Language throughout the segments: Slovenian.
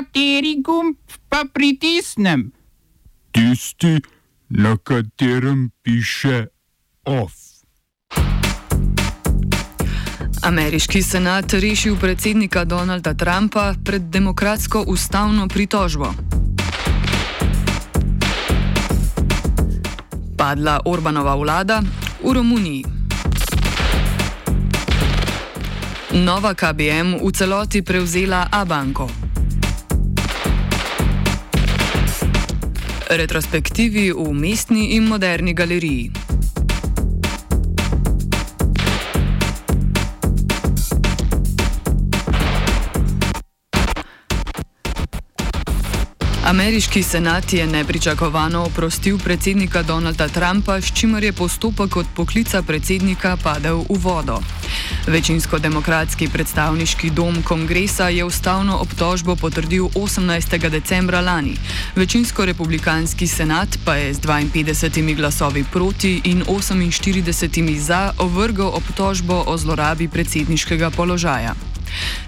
Kateri gumb pa pritisnem? Tisti, na katerem piše OF. Ameriški senat rešil predsednika Donalda Trumpa pred demokratsko ustavno pritožbo. Padla Orbanova vlada v Romuniji. Nova KBM v celoti prevzela Abanko. Retrospektivi v mestni in moderni galeriji. Ameriški senat je nepričakovano oprostil predsednika Donalda Trumpa, s čimer je postopek od poklica predsednika padel v vodo. Večinsko demokratski predstavniški dom kongresa je ustavno obtožbo potrdil 18. decembra lani, večinsko republikanski senat pa je z 52 glasovi proti in 48 za ovrgal obtožbo o zlorabi predsedniškega položaja.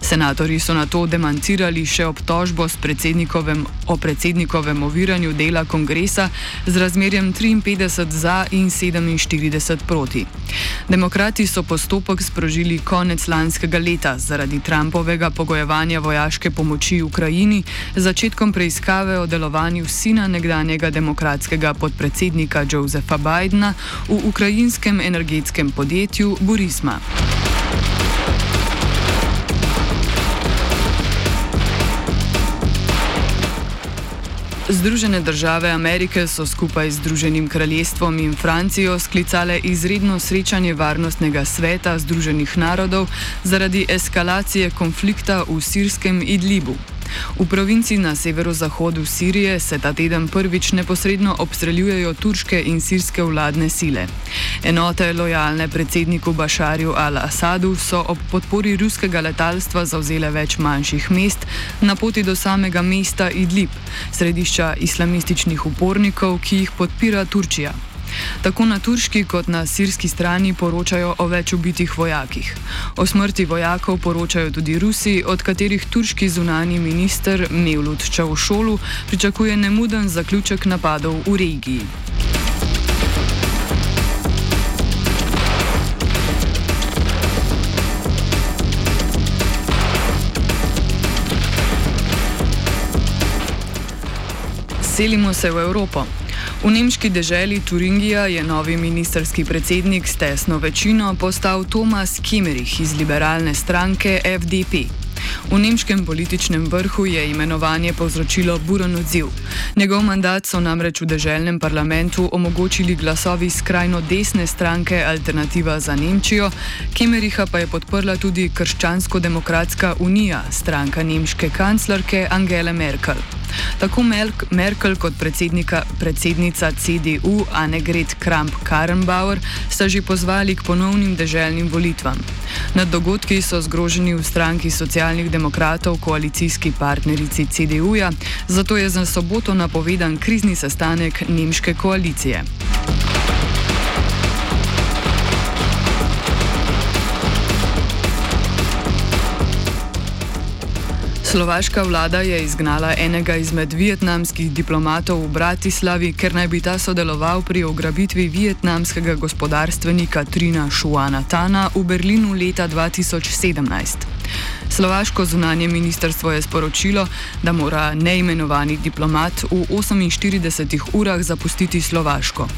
Senatorji so na to demantirali še obtožbo predsednikovem, o predsednikovem oviranju dela kongresa z razmerjem 53 za in 47 proti. Demokrati so postopek sprožili konec lanskega leta zaradi Trumpovega pogojevanja vojaške pomoči Ukrajini z začetkom preiskave o delovanju sina nekdanjega demokratskega podpredsednika Josefa Bidna v ukrajinskem energetskem podjetju Burisma. Združene države Amerike so skupaj z Združenim kraljestvom in Francijo sklicale izredno srečanje Varnostnega sveta Združenih narodov zaradi eskalacije konflikta v sirskem Idlibu. V provinci na severozahodu Sirije se ta teden prvič neposredno obstreljujejo turške in sirske vladne sile. Enote lojalne predsedniku Bašarju al-Assadu so ob podpori ruskega letalstva zauzele več manjših mest na poti do samega mesta Idlib, središča islamističnih upornikov, ki jih podpira Turčija. Tako na turški kot na sirski strani poročajo o več ubitih vojakih. O smrti vojakov poročajo tudi Rusi, od katerih turški zunani minister Mevlut Čavšolu pričakuje nemuden zaključek napadov v regiji. Selimo se v Evropo. V nemški deželi Turingija je novi ministerski predsednik s tesno večino postal Tomas Kimerich iz liberalne stranke FDP. V nemškem političnem vrhu je imenovanje povzročilo buren odziv. Njegov mandat so namreč v deželnem parlamentu omogočili glasovi skrajno desne stranke Alternativa za Nemčijo, Kemeriha pa je podprla tudi Krščansko-demokratska unija, stranka nemške kanclerke Angele Merkel. Tako Merkel kot predsednica CDU Annegret Kramp-Karrenbauer sta že pozvali k ponovnim deželnim volitvam. Nad dogodki so zgroženi v stranki socialnih demokratov, koalicijski partnerici CDU-ja, zato je za soboto napovedan krizni sestanek nemške koalicije. Slovaška vlada je izgnala enega izmed vietnamskih diplomatov v Bratislavi, ker naj bi ta sodeloval pri ugrabitvi vietnamskega gospodarstvenika Trina Šuana Tana v Berlinu leta 2017. Slovaško zunanje ministrstvo je sporočilo, da mora neimenovani diplomat v 48 urah zapustiti Slovaško.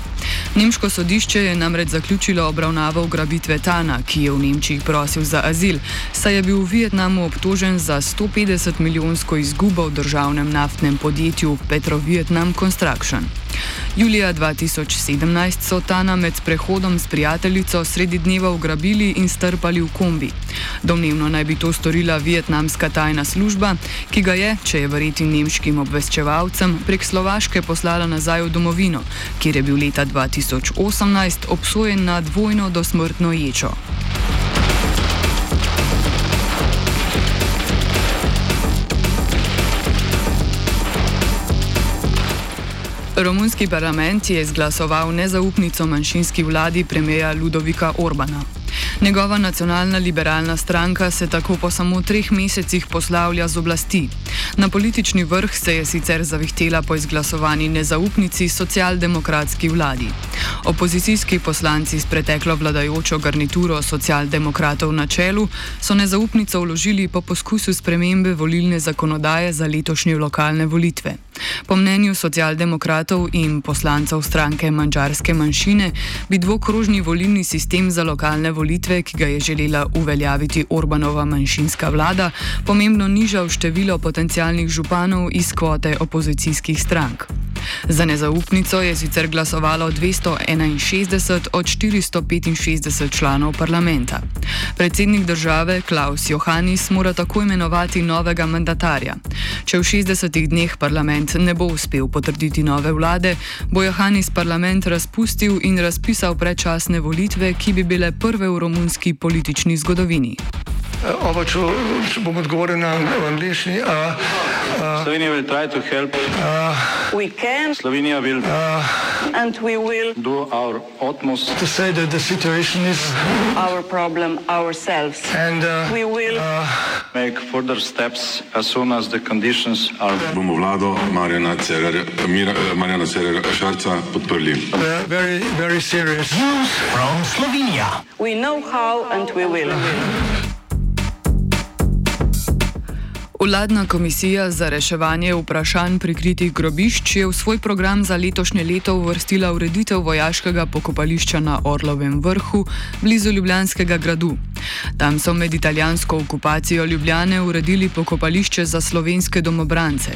Nemško sodišče je namreč zaključilo obravnavo ugrabitve Tana, ki je v Nemčiji prosil za azil, saj je bil v Vietnamu obtožen za 150 milijonsko izgubo v državnem naftnem podjetju Petro Vietnam Construction. Julija 2017 so Tana med prehodom s prijateljico sredi dneva ugrabili in strpali v kombi. Domnevno naj bi to storila vietnamska tajna služba, ki ga je, če je verjeti nemškim obveščevalcem, prek Slovaške poslala nazaj v domovino, kjer je bil leta 2018 obsojen na dvojno dosmrtno ječo. Romunski parlament je izglasoval nezaupnico manjšinski vladi premijeja Ludovika Orbana. Njegova nacionalna liberalna stranka se tako po samo treh mesecih poslavlja z oblasti. Na politični vrh se je sicer zavihtela po izglasovani nezaupnici socialdemokratski vladi. Opozicijski poslanci s preteklo vladajočo garnituro socialdemokratov na čelu so nezaupnico vložili po poskusu spremembe volilne zakonodaje za letošnje lokalne volitve. Po mnenju socialdemokratov in poslancev stranke manjčarske manjšine bi dvokrožni volilni sistem za lokalne volitve, ki ga je želela uveljaviti Orbanova manjšinska vlada, pomembno nižal število potencijalnih županov iz kvote opozicijskih strank. Za nezaupnico je sicer glasovalo 261 od 465 članov parlamenta. Predsednik države Klaus Johannis mora tako imenovati novega mandatarja. Če v 60 dneh parlament ne bo uspel potrditi nove vlade, bo Johannis parlament razpustil in razpisal predčasne volitve, ki bi bile prve v romunski politični zgodovini. Oba, če, če bom odgovoril na angliški. Uh, uh, Slovenija bo poskušala pomagati. Slovenija bo naredila naš utmost, da bo rekla, da je situacija naš problem, naš. In mi bomo naredili nadaljnje korake, as soon as the conditions are. Bomo vlado Marjana Cererera Šarca podprli. Very, very serious. News from Slovenia. We know how and we will. Vladna komisija za reševanje vprašanj prikritih grobišč je v svoj program za letošnje leto uvrstila ureditev vojaškega pokopališča na Orlovem vrhu, blizu Ljubljanskega gradu. Tam so med italijansko okupacijo Ljubljane uredili pokopališče za slovenske domobrance.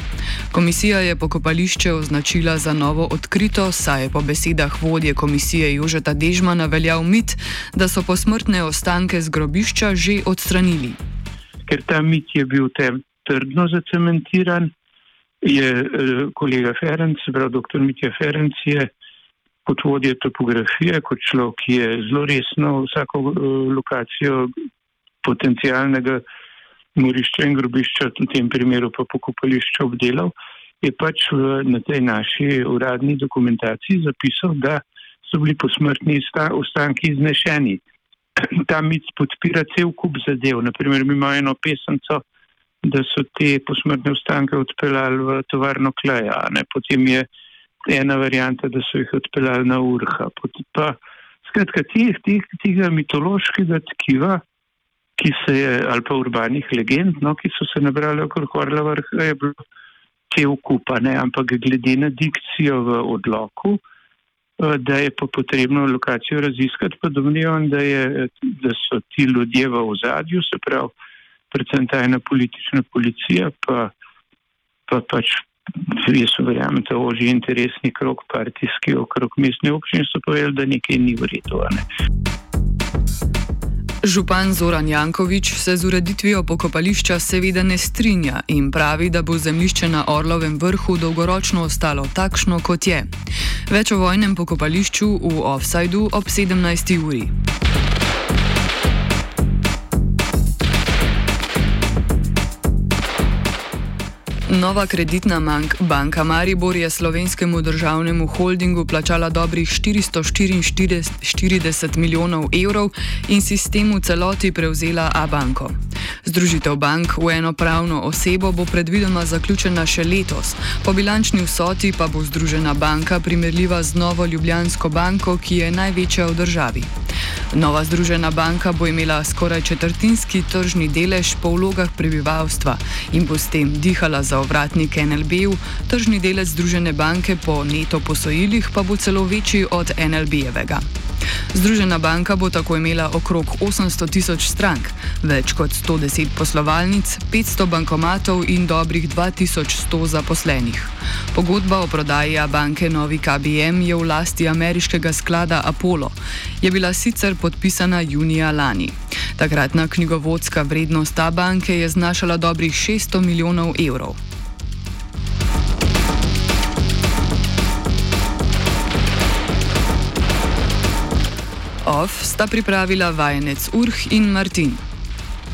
Komisija je pokopališče označila za novo odkrito, saj je po besedah vodje komisije Jožeta Dežmana veljal mit, da so posmrtne ostanke z grobišča že odstranili. Ker ta mit je bil tem trdno zacementiran, je eh, kolega Ferenc, prav dr. Mitja Ferenc, je kot vodje topografije, kot človek, ki je zelo resno vsako eh, lokacijo potencijalnega morišča in grobišča, v tem primeru pa pokopališča obdelal, je pač v, na tej naši uradni dokumentaciji zapisal, da so bili posmrtni ostanki iznešeni. Ta mit podpira cel kup zadev. Naprimer, mi imamo eno pesemco, da so te posmrtne ostanke odpeljali v tovarno kleja. Ne? Potem je ena varijanta, da so jih odpeljali na urha. Pa, skratka, tega mitološkega tkiva, ki se je, ali pa urbanih legend, no, ki so se nabrali okrog Orla vrha, je bilo te ukupane, ampak glede na dikcijo v odloku, eh, da je pa potrebno lokacijo raziskati, pa domnevam, da, da so ti ljudje v ozadju, se pravi, predvsem ta ena politična policija, pa, pa pač jaz verjamem, da oži interesni krok partijski okrog mestne občine so povedali, da nekaj ni v redu. Župan Zoran Jankovič se z ureditvijo pokopališča seveda ne strinja in pravi, da bo zemljišče na Orlovem vrhu dolgoročno ostalo takšno, kot je. Več o vojnem pokopališču v Offsideu ob 17. uri. Nova kreditna banka Maribor je slovenskemu državnemu holdingu plačala dobrih 444 milijonov evrov in sistemu celoti prevzela A-banko. Združitev bank v eno pravno osebo bo predvidoma zaključena še letos, po bilančni vsoti pa bo Združena banka primerljiva z Novo Ljubljansko banko, ki je največja v državi. Nova Združena banka bo imela skoraj četrtinski tržni delež po vlogah prebivalstva in bo s tem dihala za ovratnik NLB-ju, tržni delež Združene banke po neto posojilih pa bo celo večji od NLB-jevega. Združena banka bo tako imela okrog 800 tisoč strank, več kot 110 poslovalnic, 500 bankomatov in dobrih 2100 zaposlenih. Pogodba o prodaji banke Novi KBM je v lasti ameriškega sklada Apollo. Je bila sicer podpisana junija lani. Takratna knjigovodska vrednost ta banke je znašala dobrih 600 milijonov evrov. OF sta pripravila vajenec Urh in Martin.